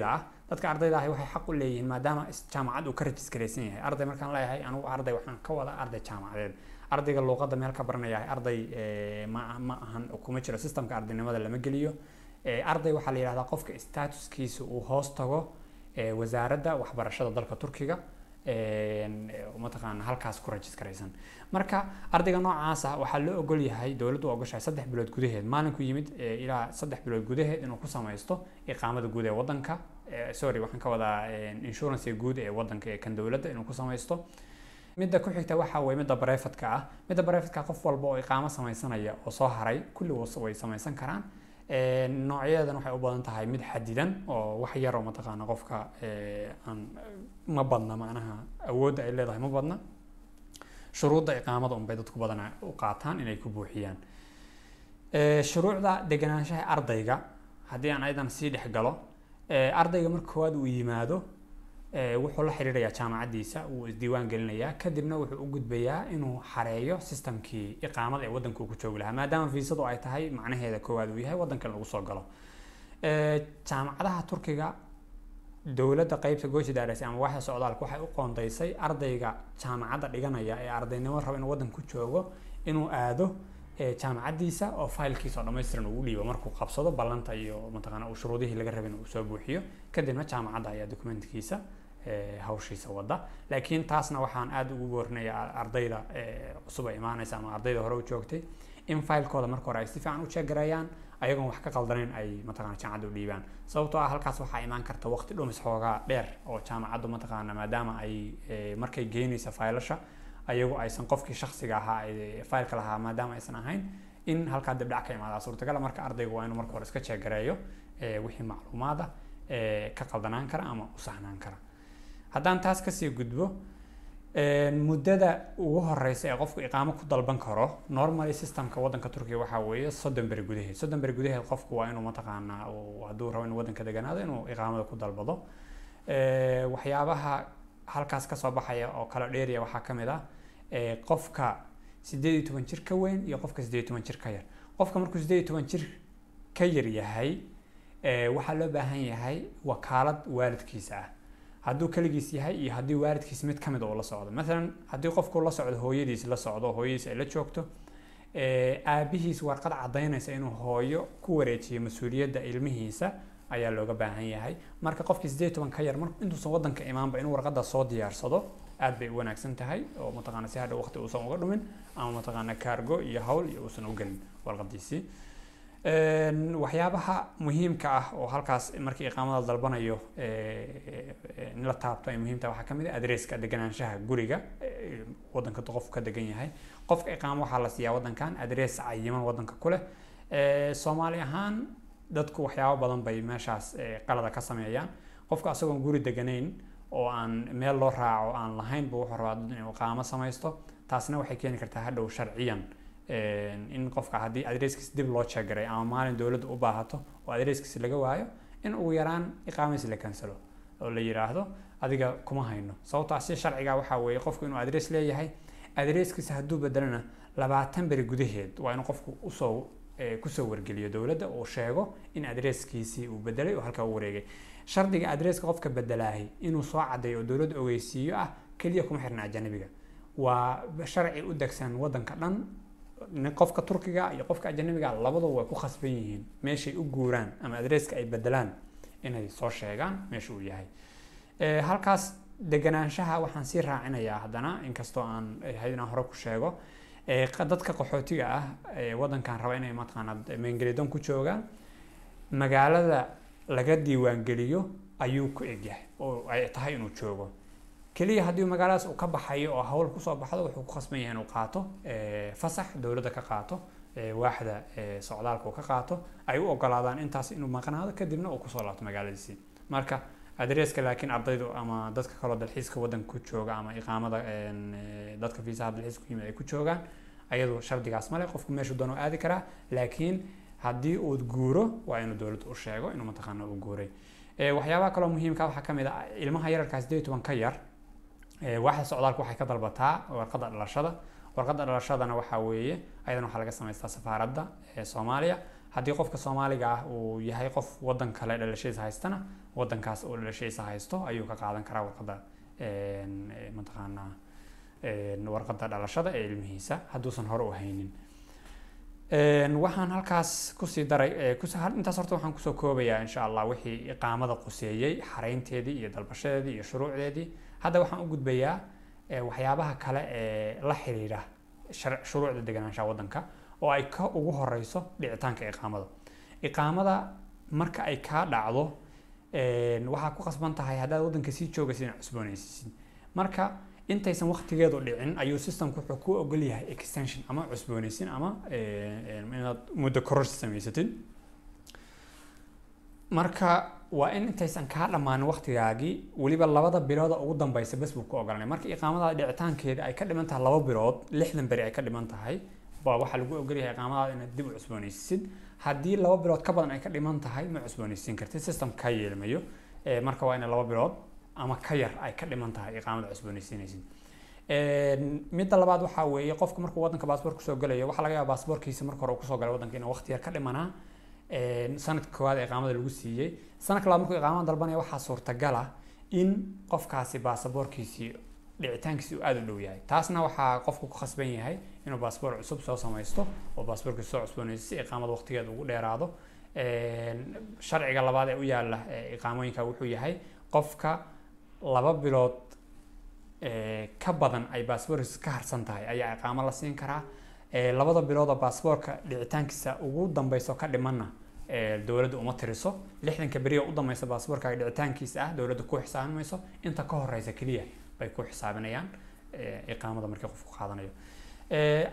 ah dadka ardayda ahi waxay xaq u leeyihiin maadaama jaamacad uu ka rajiskaraysan yahay. Arday markaan leeyahay anigu arday waxaan ka wada arday jaamacadeed. Ardayga luuqadda meel ka baranayahay arday ma ma ahan kuma jiro systemka ardaynimada lama geliyo. Arday waxaa la yidhahdaa qofka statuskiisa uu hoos tago wasaaradda waxbarashada dalka turkiga mataqaana halkaas ku rajiskaraysan marka ardayga noocaasa waxaa loo ogol yahay dowladdu ogoshahay saddex bilood gudaheed maalinku yimid ilaa saddex bilood gudaheed inuu ku samaysto iqaamada guud ee wadanka sorry waxaan ka wadaa insurance guud ee wadanka ee kan dowladda inuu ku samaysto. Midda ku xigta waxa weye midda barefadka ah. Midda barefadka qof walba oo iqaamo samaysanaya oo soo haray kulli way samaysan karaan noocyadeedan waxay u badan tahay mid xadidan oo wax yar mataqaana qofka aan ma badna macnaha awoodda ay leedahay ma badna. Shuruudda iqaamada unbay dadku badana u qaataan inay ku buuxiyaan. Shuruucda deganaanshaha ardayga haddii aan ayadan sii dhex galo ardayga marka koowaad uu yimaado wuxuu la xiriirayaa jaamacaddiisa wuu isdiiwaan gelinayaa kadibna wuxuu u gudbayaa inuu xareeyo systemkii iqaamada ee waddanka uu ku joogi lahaa maadaama fiisadu ay tahay macnaheeda koowaad uu yahay waddanka in lagu soo galo. Jaamacadaha turkiga dowladda qeybta gooshi daaraysa ama waaxda socdaalka waxay u qoondaysay ardayga jaamacadda dhiganaya ee ardaynimo raba inuu waddanka ku joogo inuu aado jaamacaddiisa oo faylkiisa oo dhammaystiran ugu dhiibo markuu qabsado ballanta iyo mataqaana uu shuruudihii laga rabin uu soo buuxiyo. Kadibna jaamacadda ayaa documentkiisa hawshiisa wada laakiin taasna waxaan aada ugu boorinayaa ardayda cusub ay imaanaysa ama ardayda hore u joogtay in faylkooda marka hore ay si fiican u jeegareeyaan ayagoon wax ka qaldanayn ay mataqana jaamacadda u dhiibaan. Sababtoo ah halkaas waxaa imaan karta waqti dhumis xoogaa dheer oo jaamacaddu mataqaana maadaama ay markay geynaysa faylasha ayagu aysan qofkii shaksiga ahaa faylka lahaa maadaama aysan ahayn in halkaa dibdhac ka imaadaa suurtagala marka ardaygu waa inuu marka hore iska jeegareeyo wixii macluumaada ka qaldanaan kara ama u sahnaan kara haddaan taas ka sii gudbo muddada ugu horeysa ee qofku iqaamo ku dalban karo normally systemka waddanka turkiga waxaa weeye soddon beri gudaheed. Soddon beri gudaheed qofku waa inuu mataqaanaa hadduu rabo inuu waddanka deganaado inuu iqaamada ku dalbado. Waxyaabaha halkaas ka soo baxaya oo kala dheeriya waxaa ka mid ah qofka sideed iyo toban jir ka weyn iyo qofka sideed iyo toban jir ka yar. Qofka markuu sideed iyo toban jir ka yar yahay waxaa loo baahan yahay wakaalad waalidkiisa ah hadduu keligiis yahay iyo haddii waalidkiis mid ka mid uu la socdo. Maalan haddii qofku la socdo hooyadiis la socdo hooyadiis ay la joogto aabihiis warqad cadaynaysa inuu hooyo ku wareejiyo mas'uuliyadda ilmihiisa ayaa looga baahan yahay. Marka qofkii sideed toban ka yar mar intuusan waddanka imaanba inuu warqadda soo diyaarsado aad bay u wanaagsan tahay oo mataqaana si hadha waqti uusan uga dhumin ama mataqaana kaargo iyo hawl iyo uusan u gelin warqadiisii waxyaabaha muhiimka ah oo halkaas markii iqaamada dalbanayo in la taabto ay muhiimta waxaa ka mid ah adresska deganaanshaha guriga waddanka qofku ka degan yahay. Qofka iqaamo waxaa la siiyaa waddankan adres cayiman waddanka ku soomaali ahaan dadku waxyaabo badan bay meeshaas qalada ka sameeyaan. Qofka asagoon guri deganayn oo aan meel loo raaco aan lahayn buu wuxuu rabaa iqaamo samaysto taasna waxay keeni kartaa hadhow sharciyan in qofka haddii adreskiis dib loo jeegaray ama maalin dowladda u baahato oo adreskiis laga waayo in ugu yaraan iqaamiis la kansalo oo la yiraahdo adiga kuma hayno. Sababtoo si sharciga waxaa weeye qofku inuu adres leeyahay adreskiisa hadduu bedelana labaatan beri gudaheed waa inuu qofku u soo ku soo wargeliyo dowladda uu sheego in adreskiisii uu bedelay oo halkaa u wareegay. Shardiga adreska qofka bedelaahay inuu soo cadeeyo oo dowladda ogeysiiyo ah keliya kuma xirna ajanabiga waa sharci u degsan waddanka dhan qofka turkiga iyo qofka ajanabiga labaduba way ku khasban yihiin meeshay u guuraan ama adreska ay bedelaan inay soo sheegaan meesha uu yahay. Halkaas deganaanshaha waxaan sii raacinayaa haddana inkastoo aan ahayd inaan hore ku sheego dadka qaxootiga ah waddankan raba inay mataqaana meengelidan ku joogaan. Magaalada laga diiwaangeliyo ayuu ku egyahay oo ay tahay inuu joogo keliya haddii magaaladaas uu ka baxayo oo hawl ku soo baxdo wuxuu ku khasban yahay inuu qaato fasax dowladda ka qaato waaxda socdaalka uu ka qaato. Ay u ogolaadaan intaas inuu maqnaado kadibna uu ku soo laabto magaaladiisii. Marka adreska laakiin ardaydu ama dadka kaloo dalxiiska waddanka ku jooga ama iqaamada dadka fiisaha dalxiiska ku yimid ay ku joogaan ayadu shardigaas male qofku meeshuu doonuu aadi karaa. Laakiin haddii uu guuro waa inuu dowladda u sheego inuu mataqaana uu guuray. Waxyaabaha kaloo muhiimka waxaa ka mid ah ilmaha yararkaa sideed iyo toban ka yar waaxda socdaalka waxay ka dalbataa warqadda dhalashada. Warqadda dhalashadana waxaa weeye ayadan waxaa laga samaystaa safaaradda ee soomaaliya. Haddii qofka soomaaliga ah uu yahay qof wadan kale dhalashadiisa haystana wadankaas uu dhalashadiisa haysto ayuu ka qaadan karaa warqadda mataqaanaa warqadda dhalashada ee ilmihiisa hadduusan hore u haynin. Waxaan halkaas ku sii daray intaas horta waxaan ku soo koobayaa insha allah wixii iqaamada quseeyey xareynteedii iyo dalbashadeedii iyo shuruucdeedii hadda waxaan u gudbayaa waxyaabaha kale ee la xiriira shuruucda deganaanshaha waddanka oo ay ka ugu horeyso dhicitaanka iqaamada. Iqaamada marka ay kaa dhacdo waxaa ku qasban tahay haddaad waddanka sii joogaysid inaad cusboonaysiisid marka intaysan waqtigeedu dhicin ayuu systemku wuxuu ku ogol yahay extension ama cusboonaysin ama inaad muddo kororsi samaysatid marka waa in intaysan kaa dhammaanin waqtigaagii weliba labada bilooda ugu dambeysa bes buu ku ogolanay. Marka iqaamada dhicitaankeeda ay ka dhiman tahay laba bilood lixdan beri ay ka dhiman tahay baa waxaa lagu ogolyahay iqaamadaada inaad dib u cusboonaysisid haddii laba bilood ka badan ay ka dhiman tahay ma cusboonaysiin kartid. System kaa yeelmayo marka waa ina laba bilood ama ka yar ay ka dhiman tahay iqaamada cusboonaysiinaysid midda labaad waxaa weeye qofku markuu waddanka baasboor ku soo galayo waxaa laga yaaba baasboorkiisa marka hore uu ku soo galay waddanka inuu waqti yar ka dhimanaa sanadka koowaad iqaamada lagu siiyey. Sanadka labaad markuu iqaamada dalbanaya waxaa suurtagala in qofkaasi baasaboorkiisii dhicitaankiisi uu aada u dhow yahay. Taasna waxaa qofku ku khasban yahay inuu baasboor cusub soo samaysto oo baasboorkiisa soo cusboonaysto si iqaamada waqtigeeda ugu dheeraado. Sharciga labaad ee u yaalla iqaamooyinka wuxuu yahay qofka laba bilood ka badan ay baasboorkiisa ka harsan tahay ayaa iqaamo la siin karaa. Labada bilood oo baasboorka dhicitaankiisa ugu dambeyso ka dhimanna dowladda uma tiriso. Lixdanka beriga u dambeysa baasboorkaaga dhicitaankiisa ah dowladda ku xisaabi mayso inta ka horeysa keliya bay ku xisaabinayaan iqaamada markii qofku qaadanayo.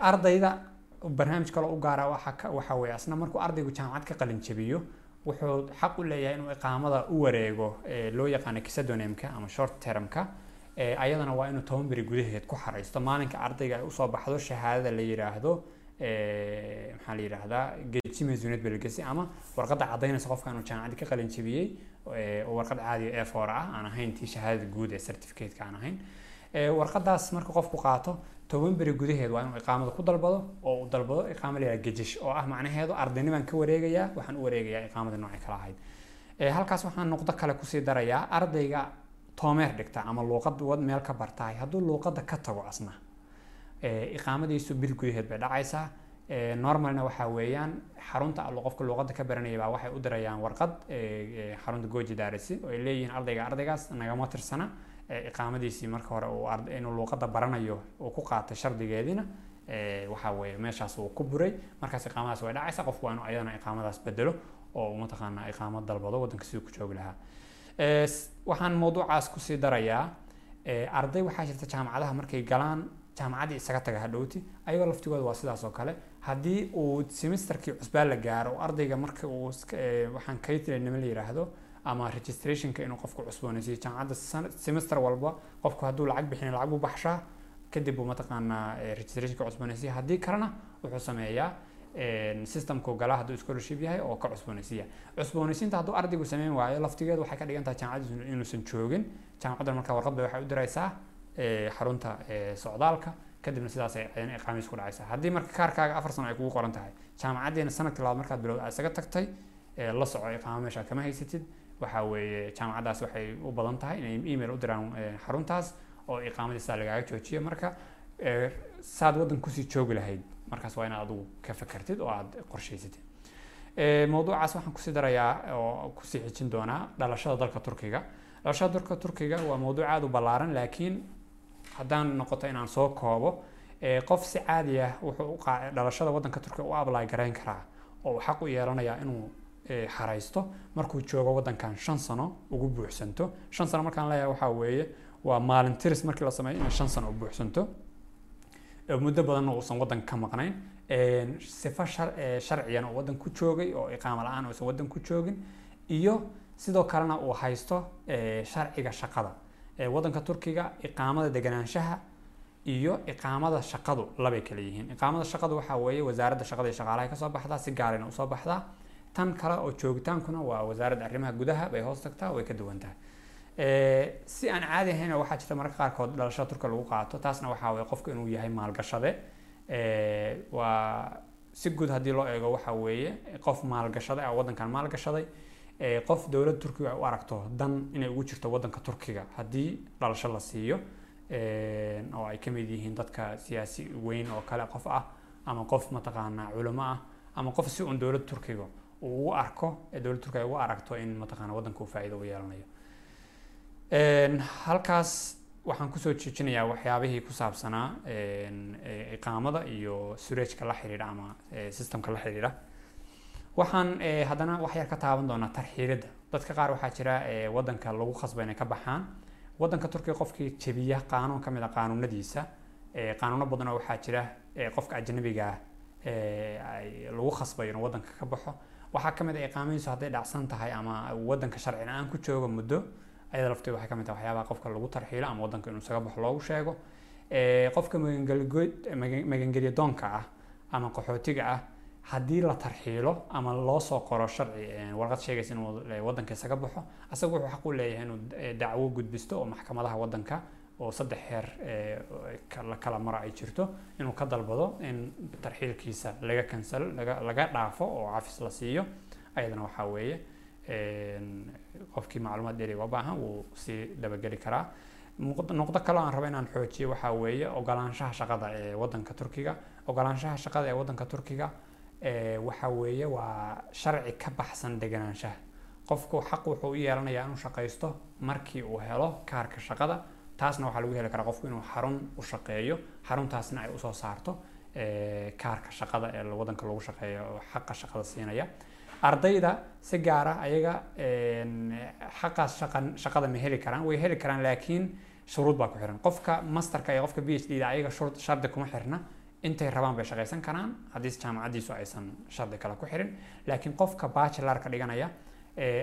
Ardayda barnaamij kale u gaara waxaa weeye asna markuu ardaygu jaamacad ka qalin jabiyo wuxuu xaq u leeyahay inuu iqaamada u wareego loo yaqaano kisadonemka ama short termka ayadana waa inuu toban beri gudaheed ku xaraysto. Maalinka ardayga ay u soo baxdo shahaadada la yiraahdo maxaa la yidhaahdaa geji masuuniyad belgesi ama warqadda caddaynaysa qofka inuu jaamacaddi ka qalin jabiyey oo warqad caadiga e four ah aan ahayn tii shahaadada guud ee certificate-ka aan ahayn. Warqadaas marka qofku qaato toban beri gudaheed waa inuu iqaamada ku dalbado oo uu dalbado iqaamo la yidhaha gejish oo ah macnaheedu ardaynimaan ka wareegayaa waxaan u wareegayaa iqaamadii noocay kala ahayd. Halkaas waxaan nuqdo kale ku sii darayaa ardayga toomeer dhigta ama luuqad meel ka bartahay hadduu luuqadda ka tago asna iqaamadiisu bil gudaheed bay dhacaysaa. Normalna waxaa weeyaan xarunta qofka luuqadda ka baranaya baa waxay u dirayaan warqad xarunta gooji daarisi oo ay leeyihiin ardayga ardaygaas nagama tirsana iqaamadiisii marka hore inuu luuqadda baranayo uu ku qaatay shardigeediina waxaa weeye meeshaas uu ku buray. Markaas iqaamadaas way dhacaysa qofku waa inuu ayadana iqaamadaas bedelo oo mataqaanaa iqaamo dalbado waddanka siduu ku joogi lahaa. Waxaan mawduucaas ku sii darayaa arday waxaa jirta jaamacadaha markay galaan jaamacaddii isaga taga hadhowti ayagoo laftigooda waa sidaas oo kale. Haddii uu semesterkii cusbaa la gaaro ardayga marka uu waxaan kaytlanimo la yiraahdo ama registrationka inuu qofku cusboonaysiyo jaamacadda semester walba qofku hadduu lacag bixin lacag buu baxshaa kadib buu mataqaanaa registrationka cusboonaysiya haddii kalena wuxuu sameeyaa systemku galaa hadduu scholarship yahay oo ka cusboonaysiiya cusboonaysiinta hadduu ardaygu sameyn waayo laftigeedu waxay ka dhigan tahay jaamacaddiisu inuusan joogin. Jaamacaddan marka warqad bay waxay u diraysaa xarunta socdaalka kadibna sidaas ayana iqaamiis ku dhacaysaa haddii marka kaarkaaga afar sano ay kugu qoran tahay jaamacaddeena sannadkii labaad markaad bilowd aad isaga tagtay la soco iqaamo meeshaad kama haysatid. Waxaa weeye jaamacaddaas waxay u badan tahay inay email u diraan xaruntaas oo iqaamadii saa lagaaga joojiyo. Marka saad waddan ku sii joogi lahayd markaas waa inaad adigu ka fakartid oo aad qorshaysatid. Mawduucaas waxaan ku sii darayaa oo ku sii xijin doonaa dhalashada dalka turkiga. Dhalashada dalka turkiga waa mawduuc aada u ballaaran laakiin haddaan noqoto inaan soo koobo qof si caadi ah wuxuu dhalashada waddanka turkiga u ablay garayn karaa oo uu xaq u yeelanayaa inuu xaraysto. Markuu joogo waddankan shan sano ugu buuxsanto shan sano markaan leeyahay waxaa weeye waa maalin markii la sameeyo inay shan sano u buuxsanto. Muddo badanna uusan waddanka ka maqnayn. Sifo sharciyan oo waddan ku joogay oo iqaamo la'aan uusan waddan ku joogin iyo sidoo kalena uu haysto sharciga shaqada waddanka turkiga iqaamada deganaanshaha iyo iqaamada shaqadu labay kala yihiin. Iqaamada shaqadu waxaa weeye wasaaradda shaqada iyo shaqaalaha ka soo baxdaa si gaarina u soo baxdaa. Tan kale oo joogitaankuna waa wasaaradda arrimaha gudaha bay hoos tagtaa way ka duwan tahay si aan caadi ahayn waxaa jirta mararka qaarkood dhalashada turka lagu qaato taasna waxaa weye qofku inuu yahay maalgashade. Waa si guud haddii loo eego waxa weeye qof maalgashaday ah waddankan maalgashaday qof dowladda turkiga ay u aragto dan inay ugu jirto waddanka turkiga haddii dhalasho la siiyo oo ay ka mid yihiin dadka siyaasi weyn oo kale qof ah ama qof mataqaanaa culamo ah ama qof si uun dowladda turkiga uu arko ee dowladda turkiga ugu aragto in mataqaanaa waddanka uu faa'iido u yeelanayo. Halkaas waxaan ku soo joojinayaa waxyaabihii ku saabsanaa iqaamada iyo sureejka la xiriira ama ee, systemka la xiriira waxaan ee, haddana wax yar ka taaban doonaa tarxiilidda dadka qaar waxaa jira ee, waddanka lagu khasba inay ka baxaan. Waddanka turkiga qofkii jebiya qaanuun ka mid a qaanuunadiisa ee, qaanuuno badan oo waxaa jira qofka ajnabiga ah lagu khasbayo inuu waddanka ka baxo. Waxaa ka mid ah iqaamadiisu hadday dhacsan tahay ama waddanka sharci la'aan ku joogo muddo ayada lafteedu waxay ka mid tahay waxyaabaha qofka lagu tarxiilo ama waddanka inuu isaga baxo loogu sheego. Ee, qofka magangelgo- magan- magangelya doonka ah ama qaxootiga ah haddii la tarxiilo ama loo soo qoro sharci warqad sheegaysa inuu waddanka isaga baxo asagu wuxuu xaq u leeyahay inuu dacwo gudbisto oo maxkamadaha waddanka oo saddex heer la kala maro ay jirto inuu ka dalbado in tarxiilkiisa laga kansalo laga dhaafo oo cafis la siiyo. Ayadana waxaa weeye qofkii macluumaad dheeri uga baahan wuu sii dabageli karaa. Noqdo kale oo aan rabo inaan xoojiyo waxaa weeye ogolaanshaha shaqada ee waddanka turkiga. Ogolaanshaha shaqada ee waddanka turkiga ee, waxaa weeye waa sharci ka baxsan deganaanshaha qofku xaq wuxuu u yeelanayaa inuu shaqaysto markii uu helo kaarka shaqada taasna waxaa lagu heli karaa qofku inuu xarun u shaqeeyo xaruntaasna ay u soo saarto kaarka shaqada ee waddanka lagu shaqeeyo xaqa shaqada siinaya. Ardayda si gaara ayaga xaqaas shaqan shaqada ma heli karaan way heli karaan laakiin shuruud baa ku xiran. Qofka masterka iyo qofka phd da ayaga shurud shardi kuma xirna intay rabaan bay shaqaysan karaan. Haddii jaamacaddiisu aysan shardi kale ku xirin laakiin qofka bachelorka dhiganaya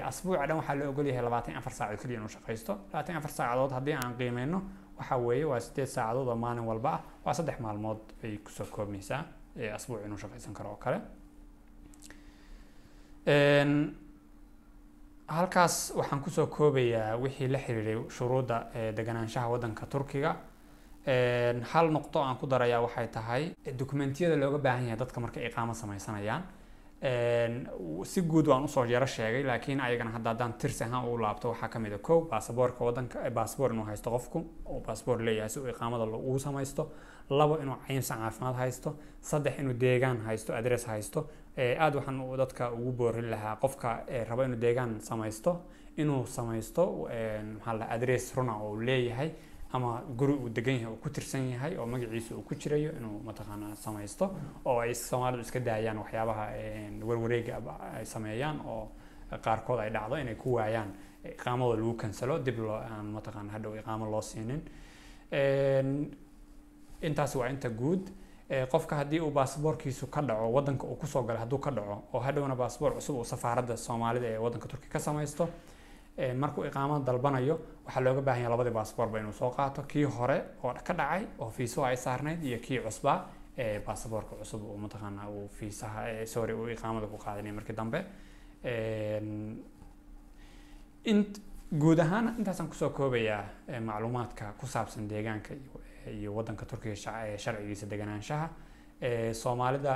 asbuuca dhan waxaa la ogol yahay labaatan afar saacadood keliya inuu shaqaysto. labaatan afar saacadood haddii aan qiimeyno waxaa weeye waa sideed saacadood oo maalin walba ah. Waa saddex maalmood bay ku soo koobmaysaa asbuuc inuu shaqaysan karo oo kale. Halkaas waxaan ku soo koobayaa wixii la xiriiray shuruudda deganaanshaha waddanka turkiga hal noqdo aan ku darayaa waxay tahay dokumentiyada looga baahan yahay dadka markay iqaamo w- si guud waan u soo yaro sheegay laakiin ayagana hadda haddaan tirsi ahaan u laabto waxaa ka mid a kow baasaboorka waddanka eh, baasaboor inuu haysto qofku oo baasaboor leeyahay si uu iqaamada ugu samaysto. Labo inuu cayimsan caafimaad haysto. Saddex inuu deegaan haysto adres haysto. Ee, aad waxaan dadka ugu boorin lahaa qofka raba inuu deegaan samaysto. Inuu samaysto maxaa la dhahaa, adres runa oo uu leeyahay ama guri uu degan yahay uu ku tirsan yahay oo magaciisa uu ku jirayo inuu mataqaanaa samaysto oo ay soomaalidu iska daayaan waxyaabaha warwareega ay sameeyaan oo qaarkood ay dhacdo inay ku waayaan iqaamadooda lagu kansalo dib loo aan mataqaana hadhow iqaamo loo siinin. Intaas waa inta guud qofka haddii uu baasaboorkiisu ka dhaco waddanka uu ku soo galay hadduu ka dhaco oo hadhowna baasaboor cusub uu safaaradda soomaalida ee waddanka turkiga ka samaysto markuu iqaamada dalbanayo waxaa looga baahan yahay labadii baasaboorba inuu soo qaato. Kii hore oo ka dhacay oo fiisuhu ay saarnayd iyo kii cusbaa ee baasaboorka cusub uu mataqaanaa uu fiisaha ee, sorry uu iqaamada ku qaadanay markii dambe. Int guud ahaan intaasaan ku soo koobayaa macluumaadka ku saabsan deegaanka iyo waddanka turkiga sharcigiisa deganaanshaha. Soomaalida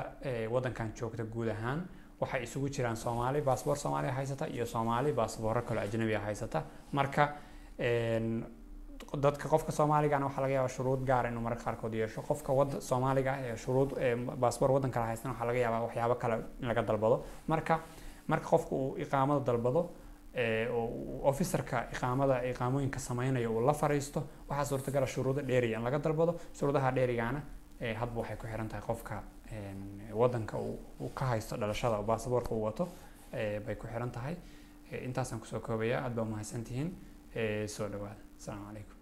waddankan joogta guud ahaan waxay isugu jiraan soomaali baasboor soomaaliya haysata iyo soomaali baasboorro kale ajnabiga haysata. Marka dadka qofka soomaaligana waxaa laga yaabaa shuruud gaar inuu mararka qaarkood yeesho. Qofka wada soomaaliga ah ee shuruud baasboor waddan kale haystan waxaa laga yaabaa waxyaabo kale in laga dalbado. Marka marka qofka uu iqaamada dalbado officerka iqaamada iqaamooyinka sameynaya uu la fariisto waxaa suurtagala shuruudo dheeriya in laga dalbado. Shuruudaha dheerigaana ee, hadba waxay ku xiran tahay qofka uu uu ka haysto dhalashada oo baasaboorka uu wato ee, bay ku xiran tahay Ee, intaasaan ku soo koobaya aad baa umahadsantihiin soo dhawaada asalaamu calaykum